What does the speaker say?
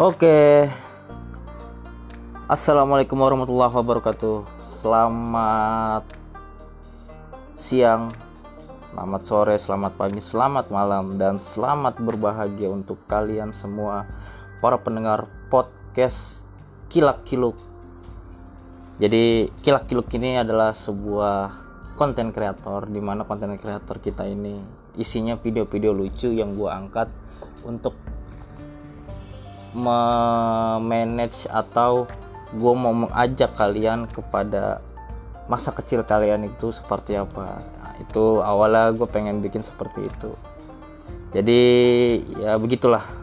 Oke. Assalamualaikum warahmatullahi wabarakatuh. Selamat siang, selamat sore, selamat pagi, selamat malam, dan selamat berbahagia untuk kalian semua para pendengar podcast Kilak Kiluk. Jadi Kilak Kiluk ini adalah sebuah konten kreator di mana konten kreator kita ini isinya video-video lucu yang gue angkat untuk memanage atau gue mau mengajak kalian kepada masa kecil kalian itu seperti apa. Nah, itu awalnya gue pengen bikin seperti itu. Jadi ya begitulah